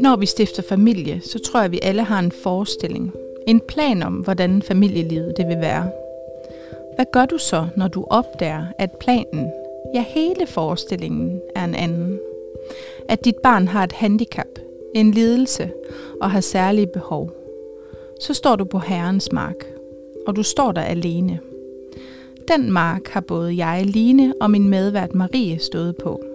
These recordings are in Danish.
Når vi stifter familie, så tror jeg, vi alle har en forestilling. En plan om, hvordan familielivet det vil være. Hvad gør du så, når du opdager, at planen, ja hele forestillingen, er en anden? At dit barn har et handicap, en lidelse og har særlige behov. Så står du på Herrens mark, og du står der alene. Den mark har både jeg, Line, og min medvært Marie stået på.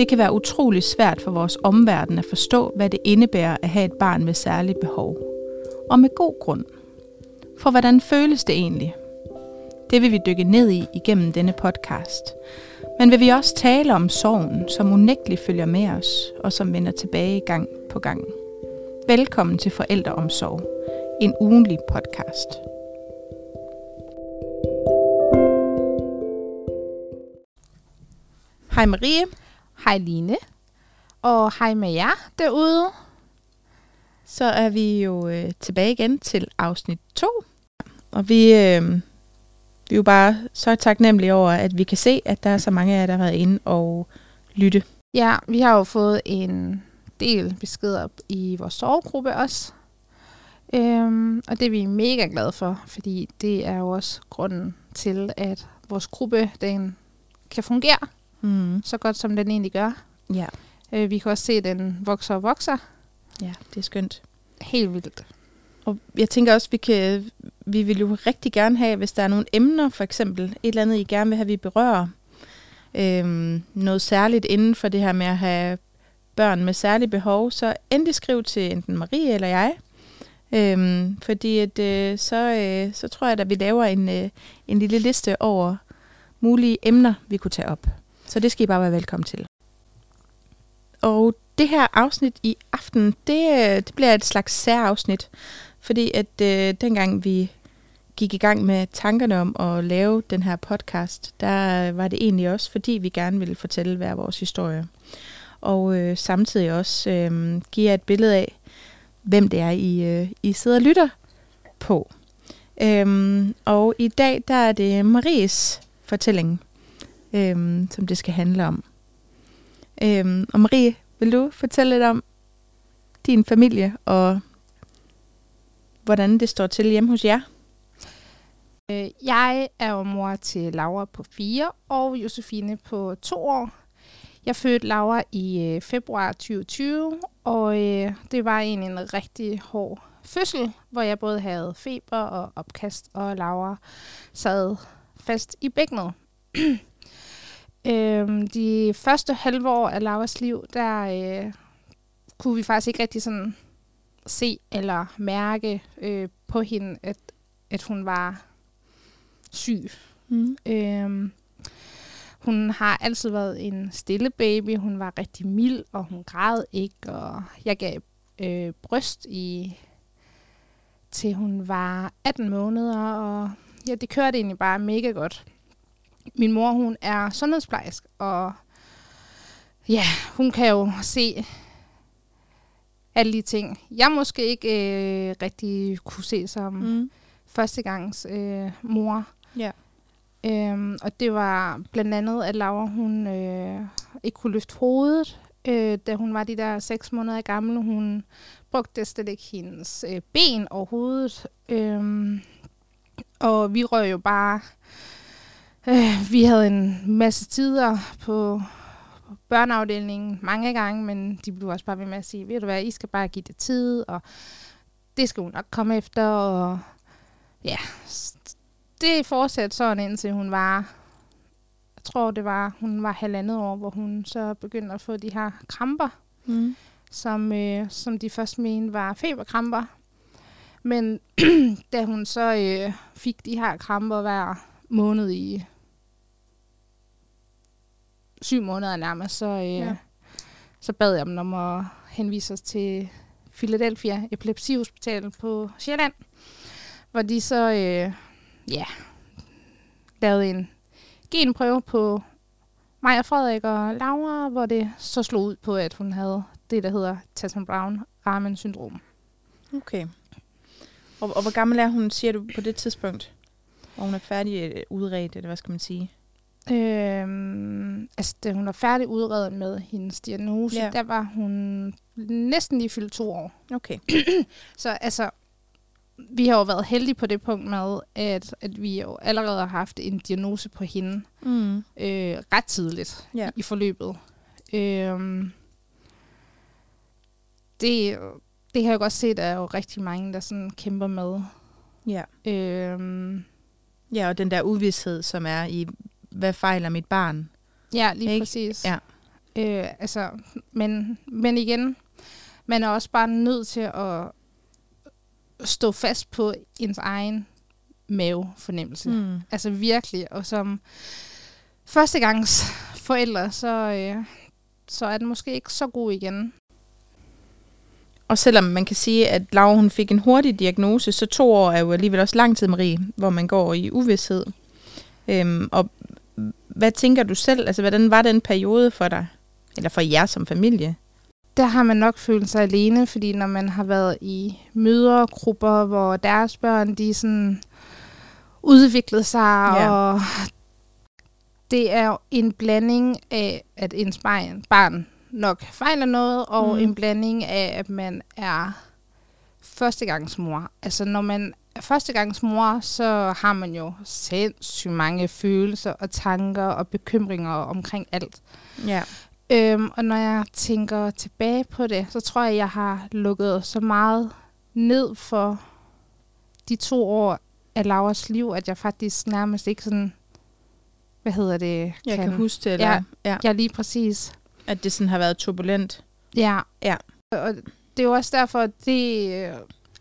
Det kan være utrolig svært for vores omverden at forstå, hvad det indebærer at have et barn med særlige behov. Og med god grund. For hvordan føles det egentlig? Det vil vi dykke ned i igennem denne podcast. Men vil vi også tale om sorgen, som unægteligt følger med os, og som vender tilbage gang på gang. Velkommen til Forældreomsorg, en ugenlig podcast. Hej Marie. Hej Line. Og hej med jer derude. Så er vi jo øh, tilbage igen til afsnit 2. Og vi, øh, vi er jo bare så taknemmelige over, at vi kan se, at der er så mange af jer, der har været inde og lytte. Ja, vi har jo fået en del beskeder i vores sovegruppe også. Øhm, og det er vi mega glade for, fordi det er jo også grunden til, at vores gruppe den kan fungere Mm. så godt, som den egentlig gør. Ja. Øh, vi kan også se, at den vokser og vokser ja, det er skønt. helt vildt. Og jeg tænker også, vi kan, vi vil jo rigtig gerne have, hvis der er nogle emner, for eksempel et eller andet, I gerne vil have, vi berører. Øhm, noget særligt inden for det her med at have børn med særlige behov, så endelig skriv til enten Marie eller jeg. Øhm, fordi at, øh, så, øh, så tror jeg, at vi laver en, øh, en lille liste over mulige emner, vi kunne tage op. Så det skal I bare være velkommen til. Og det her afsnit i aften, det, øh, det bliver et slags særafsnit, fordi at øh, dengang vi gik i gang med tankerne om at lave den her podcast, der var det egentlig også, fordi vi gerne ville fortælle hver vores historie. Og øh, samtidig også øh, give jer et billede af, hvem det er, I, øh, I sidder og lytter på. Øhm, og i dag, der er det Maries fortælling, øhm, som det skal handle om. Øhm, og Marie, vil du fortælle lidt om din familie og hvordan det står til hjemme hos jer? Øh, jeg er jo mor til Laura på 4 og Josefine på 2 år. Jeg fødte Laura i øh, februar 2020, og øh, det var egentlig en rigtig hård fødsel, hvor jeg både havde feber og opkast, og Laura sad fast i bækkenet. øhm, de første halve år af Lauras liv, der øh, kunne vi faktisk ikke rigtig sådan se eller mærke øh, på hende, at, at hun var syg. Mm. Øhm, hun har altid været en stille baby. Hun var rigtig mild, og hun græd ikke. Og jeg gav øh, bryst i til hun var 18 måneder, og ja, det kørte egentlig bare mega godt. Min mor, hun er sundhedsplejersk, og ja, hun kan jo se alle de ting, jeg måske ikke øh, rigtig kunne se som mm. Førstegangs øh, mor. Ja. Øhm, og det var blandt andet, at Laura hun øh, ikke kunne løfte hovedet, øh, da hun var de der seks måneder gammel. Hun brugte slet ikke hendes øh, ben overhovedet. Øhm, og vi røg jo bare... Øh, vi havde en masse tider på børneafdelingen mange gange, men de blev også bare ved med at sige, ved du hvad, I skal bare give det tid, og det skal hun nok komme efter, og ja, det fortsatte sådan indtil hun var, jeg tror det var, hun var halvandet år, hvor hun så begyndte at få de her kramper, Mm. som, øh, som de først mente var feberkramper. Men da hun så øh, fik de her kramper hver måned i syv måneder nærmest, så, øh, Ja. så bad jeg dem om at henvise os til Philadelphia Epilepsihospital på Sjælland, hvor de så øh, ja, lavede en genprøve på mig og Frederik og Laura, hvor det så slog ud på, at hun havde det, der hedder Tatum Brown Ramen syndrom. Okay. Og, og hvor gammel er hun, siger du, på det tidspunkt? Hvor hun er færdig øh, udredt, eller hvad skal man sige? Øhm, altså, da hun var færdig udredet med hendes diagnose, Ja. der var hun næsten lige fyldt to år. Okay. Så altså, vi har jo været heldige på det punkt med, at, at vi jo allerede har haft en diagnose på hende Mm. øh, ret tidligt Ja. i forløbet. Øhm, det, det har jeg godt set, at der er jo rigtig mange, der sådan kæmper med. Ja. Øhm, Ja, og den der uvidshed, som er i, hvad fejler mit barn? ja, lige Ikke? præcis. Ja. Øh, altså, men, men igen, man er også bare nødt til at stå fast på ens egen mavefornemmelse. Mm. Altså virkelig. Og som førstegangs forældre, så, øh, så er den måske ikke så god igen. Og selvom man kan sige, at Laura hun fik en hurtig diagnose, så to år er jo alligevel også lang tid, Marie, hvor man går i uvidshed. Øhm, og hvad tænker du selv? Altså, hvordan var den periode for dig? Eller for jer som familie? Der har man nok følt sig alene, fordi når man har været i mødergrupper, hvor deres børn, de sådan udviklede sig, Ja. og det er en blanding af, at ens barn, nok fejler noget, og Mm. en blanding af, at man er førstegangsmor. Altså når man førstegangsmor, så har man jo sindssygt mange følelser og tanker og bekymringer omkring alt. Ja. Øhm, og når jeg tænker tilbage på det, så tror jeg, jeg har lukket så meget ned for de to år af Lauras liv, at jeg faktisk nærmest ikke sådan, hvad hedder det? Jeg kan, kan huske det, eller Ja. ja. Ja, lige præcis. at det sådan har været turbulent. Ja. Ja. Og det er jo også derfor, at, det, øh,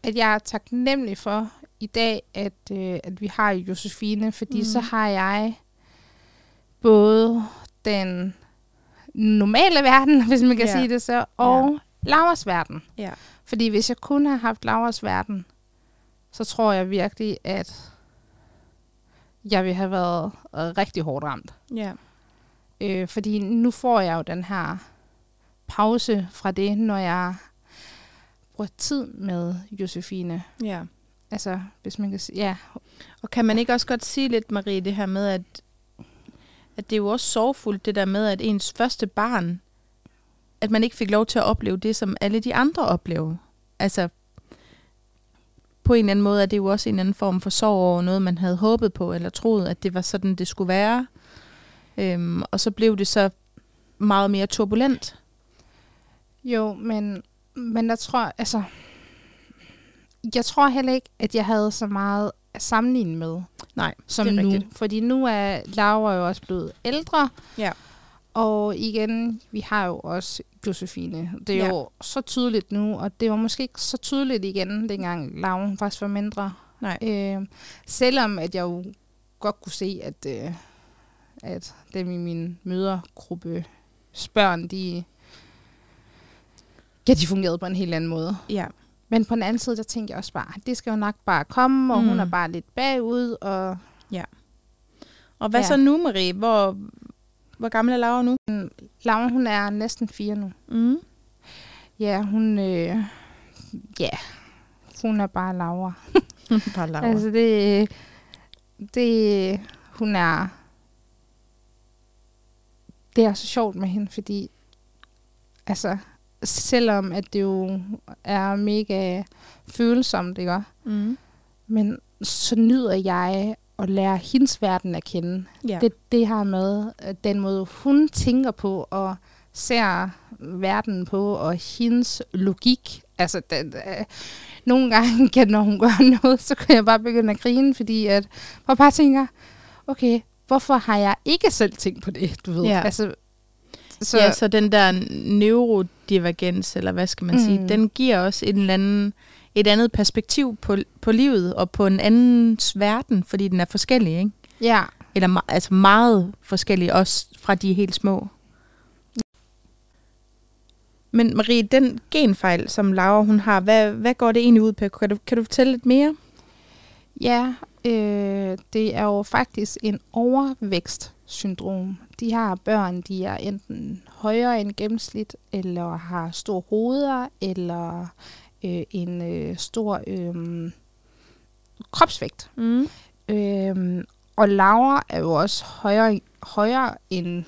at jeg er taknemmelig for i dag, at, øh, at vi har Josefine, fordi Mm. så har jeg både den normale verden, hvis man kan Ja. ja. sige det så, og ja. Lauras verden. Ja. Fordi hvis jeg kun har haft Lauras verden, så tror jeg virkelig, at jeg ville have været øh, rigtig hårdt ramt. Ja. Øh, fordi nu får jeg jo den her pause fra det, når jeg bruger tid med Josefine. ja. Altså, hvis man kan sige, ja. Og kan man ikke også godt sige lidt, Marie, det her med, at, at det er jo også sorgfuldt, det der med, at ens første barn, at man ikke fik lov til at opleve det, som alle de andre oplever. Altså, på en eller anden måde er det jo også en eller anden form for sorg over noget, man havde håbet på, eller troet, at det var sådan, det skulle være. Øhm, og så blev det så meget mere turbulent. Jo, men, men jeg tror, altså, jeg tror heller ikke, at jeg havde så meget at sammenligne med, Nej, som det er nu. rigtigt. Fordi nu er Laura jo også blevet ældre. Ja. Og igen, vi har jo også Josefine. Det er Ja. jo så tydeligt nu, og det var måske ikke så tydeligt igen, dengang Laura faktisk var mindre. Nej. Øh, selvom at jeg jo godt kunne se, at, øh, at dem i min mødergruppe børn, de, ja, de fungerede på en helt anden måde. Ja. Men på den anden side, der tænkte jeg også bare, det skal jo nok bare komme, og mm. hun Mm. er bare lidt bagud, og Og hvad ja. Ja. så nu, Marie? Hvor, hvor gammel er Laura nu? Laura, hun er næsten fire nu. Mm. Ja, hun, øh, ja, hun er bare Laura. Bare Laura. Altså det, det, hun er, det er så sjovt med hende, fordi, altså, selvom at det jo er mega følsomt, ikke? Mm. Men så nyder jeg at lære hendes verden at kende. Ja. Det, det her med den måde, hun tænker på og ser verden på, og hendes logik. Altså, den, øh, nogle gange, kan, når hun gør noget, så kan jeg bare begynde at grine, fordi at, jeg bare tænker, okay, hvorfor har jeg ikke selv tænkt på det, du ved? Ja. Altså, så. Ja, så den der neurodivergens, eller hvad skal man mm. sige, den giver os en eller anden, et andet perspektiv på, på livet og på en andens verden, fordi den er forskellig, ikke? ja, Eller altså meget forskellig, også fra de helt små. Men Marie, den genfejl, som Laura hun har, hvad, hvad går det egentlig ud på? Kan du, kan du fortælle lidt mere? Ja, øh, det er jo faktisk en overvækstsyndrom. De her børn, de er enten højere end gennemsnit, eller har store hoveder, eller øh, en øh, stor øh, kropsvægt. Mm. Øh, og Laura er jo også højere, højere end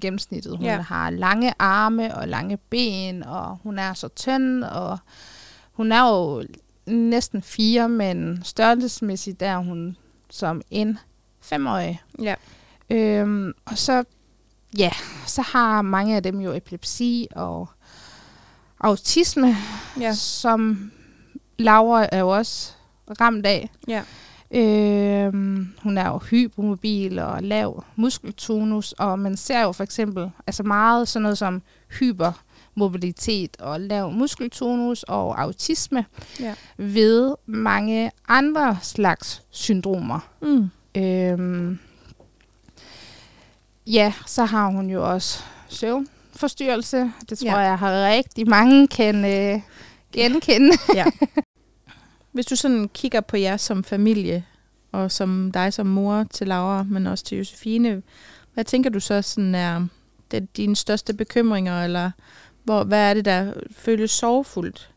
gennemsnittet. Hun ja. har lange arme og lange ben, og hun er så tynd, og hun er jo næsten fire, men størrelsesmæssigt der er hun som en femårig. Ja. Øhm, og så, ja, så har mange af dem jo epilepsi og autisme, Ja. som Laura er jo også ramt af. Ja. Øhm, hun er jo hypermobil og lav muskeltonus, og man ser jo for eksempel altså meget sådan noget som hypermobilitet og lav muskeltonus og autisme Ja. ved mange andre slags syndromer. Mm. Øhm, ja, så har hun jo også søvnforstyrrelse. Det tror Ja. jeg har rigtig mange kan øh, genkende. Ja. Hvis du sådan kigger på jer som familie, og som dig som mor til Laura, men også til Josefine, hvad tænker du så sådan er det, dine største bekymringer, eller hvor, hvad er det, der føles sorgfuldt?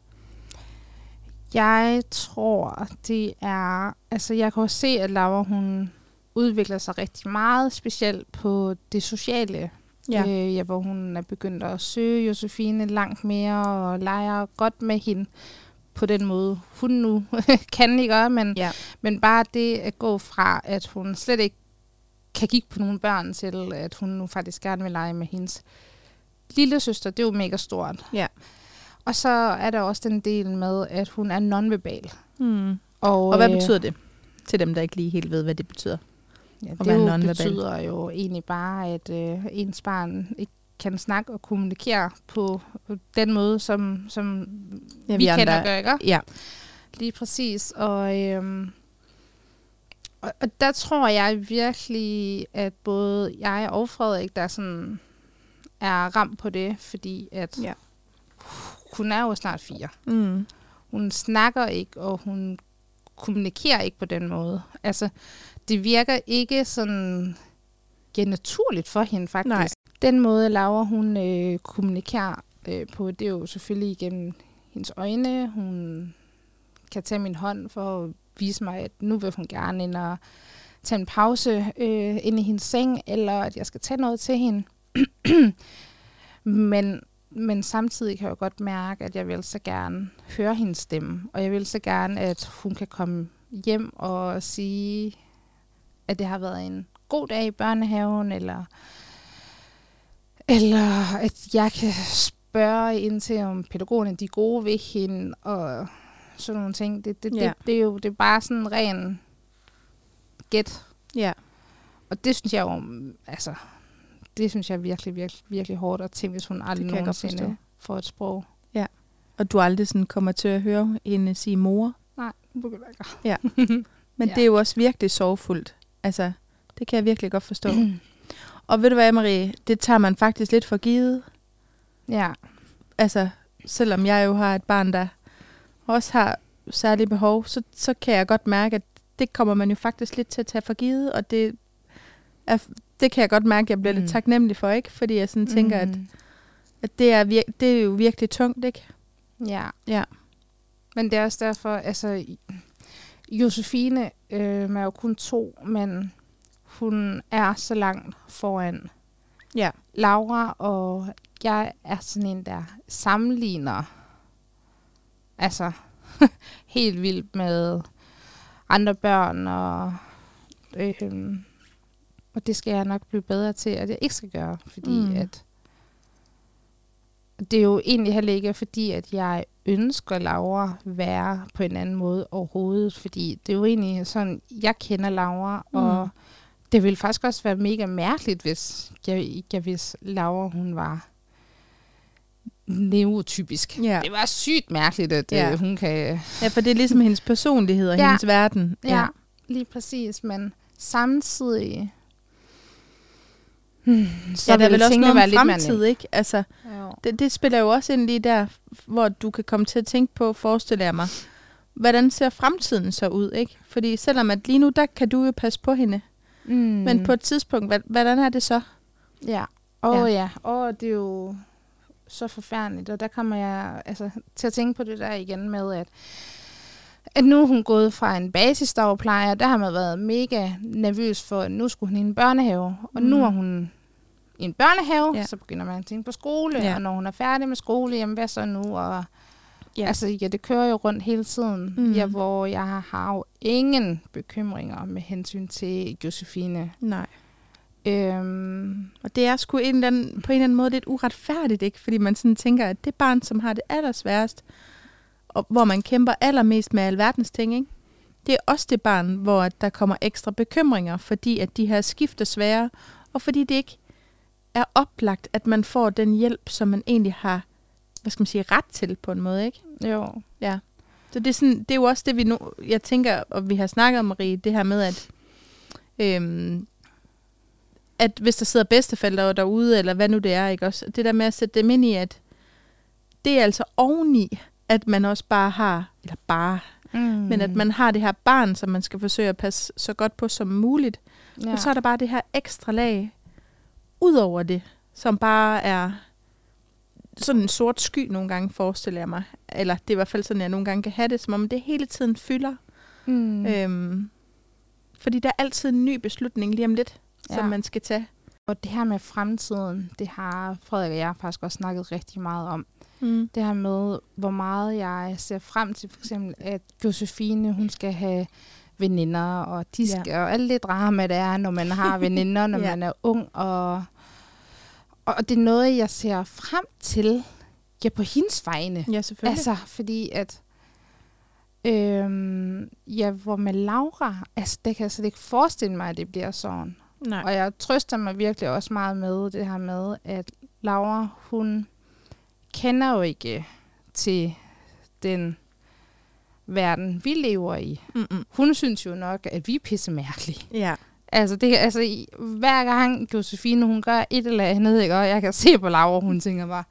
Jeg tror, det er... Altså, jeg kan også se, at Laura, hun udvikler sig rigtig meget, specielt på det sociale. Ja. Øh, ja, hvor hun er begyndt at søge Josefine langt mere, og leger godt med hende på den måde, hun nu kan ikke gøre, men, Ja. men bare det at gå fra, at hun slet ikke kan kigge på nogle børn, til at hun nu faktisk gerne vil lege med hendes lille søster, det er jo mega stort. Ja. Og så er der også den del med, at hun er nonverbal. Mm. Og, Og hvad øh, betyder det? Til dem, der ikke lige helt ved, hvad det betyder. Ja, at det jo betyder jo egentlig bare, at øh, ens barn ikke kan snakke og kommunikere på den måde, som, som Ja, vi vi, andre- kender og gør, ikke? Ja. Lige præcis. Og, øhm, og, og der tror jeg virkelig, at både jeg og Frederik, der sådan er ramt på det, fordi at Ja. hun er jo snart fire. Mm. Hun snakker ikke, og hun kommunikerer ikke på den måde. Altså, det virker ikke sådan ja, naturligt for hende, faktisk. Nej. Den måde, Laura, hun øh, kommunikerer øh, på, det er jo selvfølgelig igennem hendes øjne. Hun kan tage min hånd for at vise mig, at nu vil hun gerne ind og tage en pause øh, inde i hendes seng, eller at jeg skal tage noget til hende. men, men samtidig kan jeg godt mærke, at jeg vil så gerne høre hendes stemme, og jeg vil så gerne, at hun kan komme hjem og sige, at det har været en god dag i børnehaven, eller, eller at jeg kan spørge ind til, om pædagogerne de er gode ved hende, og sådan nogle ting. Det, det, Ja. det, det er jo det er bare sådan en ren gæt. Ja. Og det synes jeg jo, altså, det synes jeg er virkelig, virkelig, virkelig hårdt at tænke, hvis hun aldrig nogensinde får et sprog. Og du aldrig sådan kommer til at høre hende sige mor. Nej, nu begynder ikke. Men Ja. det er jo også virkelig sorgfuldt. Altså, det kan jeg virkelig godt forstå. Og ved du hvad, Marie? Det tager man faktisk lidt for givet. ja, Altså, selvom jeg jo har et barn, der også har særlige behov, så, så kan jeg godt mærke, at det kommer man jo faktisk lidt til at tage for givet, og det, er, det kan jeg godt mærke, at jeg bliver mm. Mm. lidt taknemmelig for, ikke? Fordi jeg sådan tænker, at, Mhm. at det, er vir- det er jo virkelig tungt, ikke? Ja. Ja. Men det er også derfor, altså, Josefine øh, er jo kun to, men hun er så langt foran Ja. Laura, og jeg er sådan en, der sammenligner altså helt vildt med andre børn, og, øh, og det skal jeg nok blive bedre til, at jeg ikke skal gøre, fordi mm. at det er jo egentlig heller ikke, fordi at jeg ønsker Laura være på en anden måde overhovedet, fordi det er jo egentlig sådan, jeg kender Laura, Mm. og det ville faktisk også være mega mærkeligt, hvis jeg, jeg hvis Laura, hun var neurotypisk. Ja. Det var sygt mærkeligt, at Ja. ja. hun kan... ja, for det er ligesom hendes personlighed og Ja. hendes verden. Ja, ja lige præcis, men samtidig... Hmm, Så ja, der er vel også noget om være lidt mere fremtid, ikke? Altså. Det, det spiller jo også ind lige der, hvor du kan komme til at tænke på, forestiller jeg mig, hvordan ser fremtiden så ud, ikke? Fordi selvom at lige nu, der kan du jo passe på hende, Mm. men på et tidspunkt, hvad, hvordan er det så? Ja, åh ja. ja. Åh, det er jo så forfærdeligt, og der kommer jeg altså, til at tænke på det der igen med, at at nu er hun gået fra en basisdagplejer, der har man været mega nervøs for, at nu skulle hun i en børnehave. Og mm. nu er hun i en børnehave, ja. så begynder man at tænke på skole, ja. og når hun er færdig med skole, jamen hvad så nu? Og, ja. Altså, ja, det kører jo rundt hele tiden, mm. ja, hvor jeg har jo ingen bekymringer med hensyn til Josefine. Nej. Øhm, og det er sgu en eller anden, på en eller anden måde lidt uretfærdigt, ikke? Fordi man sådan tænker, at det barn, som har det allersværest, og hvor man kæmper allermest med alverdens ting, ikke? det er også det barn, hvor der kommer ekstra bekymringer, fordi at de her skifter svære, og fordi det ikke er oplagt, at man får den hjælp, som man egentlig har, hvad skal man sige, ret til på en måde, ikke? Jo. Ja. Så det er, sådan, det er jo også det, vi nu, jeg tænker, og vi har snakket om, Marie, det her med, at, øhm, at hvis der sidder bedsteforældre derude, eller hvad nu det er, ikke også, det der med at sætte dem ind i, at det er altså oveni, at man også bare har, eller bare, mm. men at man har det her barn, som man skal forsøge at passe så godt på som muligt. Ja. Og så er der bare det her ekstra lag ud over det, som bare er sådan en sort sky nogle gange, forestiller jeg mig. Eller det er i hvert fald sådan, jeg nogle gange kan have det, som om det hele tiden fylder. Mm. Øhm, fordi der er altid en ny beslutning lige om lidt, ja. som man skal tage. Og det her med fremtiden, det har Frederik og jeg faktisk også snakket rigtig meget om. Mm. Det her med, hvor meget jeg ser frem til, for eksempel, at Josefine, hun skal have veninder, og de skal, ja. og alle det drama, der er, når man har veninder, når ja. man er ung, og, og det er noget, jeg ser frem til, ja, på hendes vegne. Ja, selvfølgelig. Altså, fordi at, øhm, ja, hvor med Laura, altså, det kan jeg slet ikke forestille mig, at det bliver sådan. Nej. Og jeg trøster mig virkelig også meget med det her med, at Laura, hun kender jo ikke til den verden, vi lever i. Mm-mm. Hun synes jo nok, at vi er pisse mærkelige. Ja. Altså, det, altså, hver gang Josefine, hun gør et eller andet, ikke? og jeg kan se på Laura, hun tænker bare,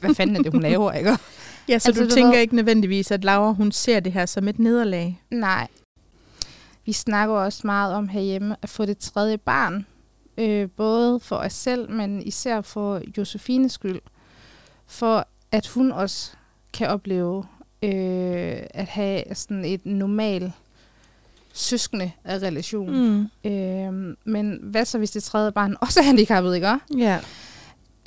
hvad fanden er det, hun laver, ikke? Ja, så altså, du, du tænker ved... ikke nødvendigvis, at Laura, hun ser det her som et nederlag? Nej. Vi snakker også meget om herhjemme at få det tredje barn. Øh, både for os selv, men især for Josefines skyld for at hun også kan opleve øh, at have sådan et normalt søskende af relation. Mm. Øh, men hvad så, hvis det tredje barn også er handicappet, ikke? Ja.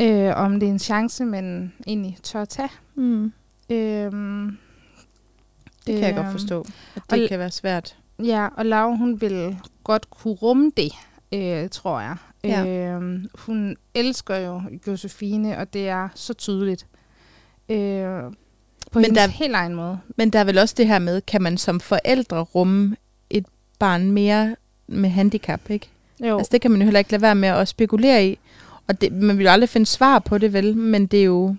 Øh, om det er en chance, man egentlig tør tage. Mm. Øh, det kan øh, jeg godt forstå, at det og, kan være svært. Ja, og Laura, hun vil godt kunne rumme det, øh, tror jeg. Ja. Øh, hun elsker jo Josefine, og det er så tydeligt. Øh, på men der, helt egen måde. Men der er vel også det her med, kan man som forældre rumme et barn mere med handicap, ikke? Jo. Altså det kan man jo heller ikke lade være med at spekulere i. Og det, man vil jo aldrig finde svar på det, vel? Men det er jo...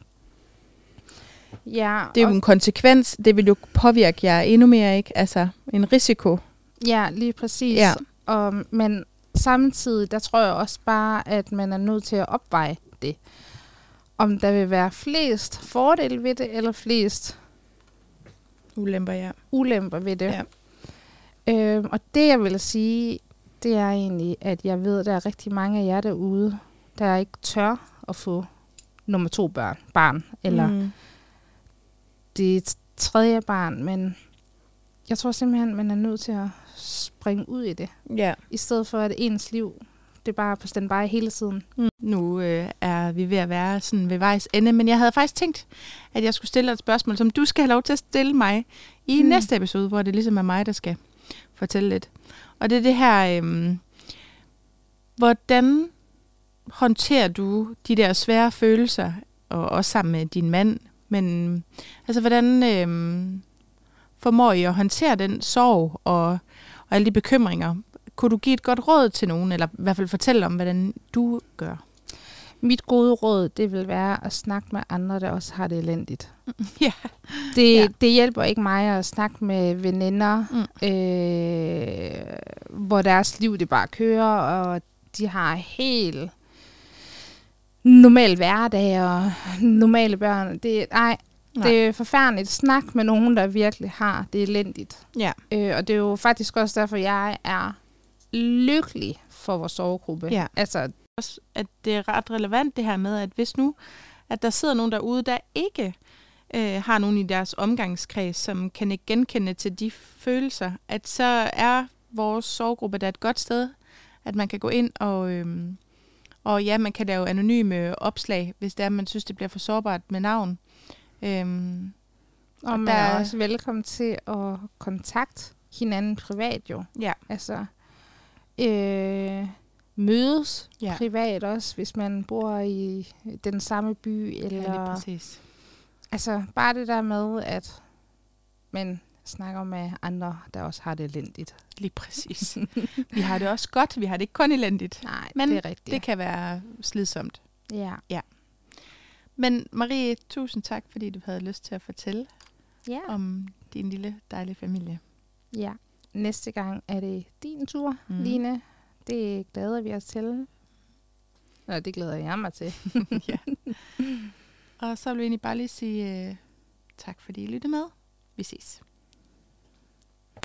Ja, det er jo en konsekvens. Det vil jo påvirke jer endnu mere, ikke? Altså en risiko. Ja, lige præcis. Ja. Og, men samtidig, der tror jeg også bare, at man er nødt til at opveje det. Om der vil være flest fordele ved det, eller flest ulemper, ja. ulemper ved det. Ja. Øhm, og det, jeg vil sige, det er egentlig, at jeg ved, at der er rigtig mange af jer derude, der ikke tør at få nummer to børn, barn, eller mm. det tredje barn, men jeg tror simpelthen, man er nødt til at springe ud i det. Ja. I stedet for, at ens liv det er bare på standby hele tiden. Mm. Nu øh, er vi ved at være sådan ved vejs ende, men jeg havde faktisk tænkt, at jeg skulle stille et spørgsmål, som du skal have lov til at stille mig i mm. næste episode, hvor det ligesom er mig, der skal fortælle lidt. Og det er det her, øh, hvordan håndterer du de der svære følelser, og også sammen med din mand, men altså hvordan øh, formår I at håndtere den sorg og og alle de bekymringer. Kunne du give et godt råd til nogen, eller i hvert fald fortælle om, hvordan du gør? Mit gode råd, det vil være at snakke med andre, der også har det elendigt. ja. Det, ja. det hjælper ikke mig at snakke med veninder, mm. øh, hvor deres liv det bare kører, og de har helt normal hverdag og normale børn. Det, nej, Nej. Det er forfærdeligt. Snak med nogen, der virkelig har det elendigt. Ja. Øh, og det er jo faktisk også derfor, jeg er lykkelig for vores sovegruppe. Ja. Altså, at det er ret relevant det her med, at hvis nu, at der sidder nogen derude, der ikke øh, har nogen i deres omgangskreds, som kan ikke genkende til de følelser, at så er vores sorggruppe der et godt sted, at man kan gå ind og, øhm, og ja, man kan lave anonyme opslag, hvis det er, man synes, det bliver for sårbart med navn. Øhm, Og, og man der- er også velkommen til at kontakte hinanden privat jo. ja, Altså øh, mødes Ja. ja. privat også, hvis man bor i den samme by. ja, lige Eller, præcis. altså bare det der med, at man snakker med andre, der også har det elendigt. Lige præcis. vi har det også godt, vi har det ikke kun elendigt. Nej, Men det er rigtigt. Det kan være slidsomt. Ja. Men Marie, tusind tak, fordi du havde lyst til at fortælle Ja. om din lille dejlige familie. ja. Næste gang er det din tur, mm. Line. Det glæder vi os til. Nå, det glæder jeg mig til. ja. Og så vil vi egentlig bare lige sige øh, tak, fordi I lyttede med. Vi ses.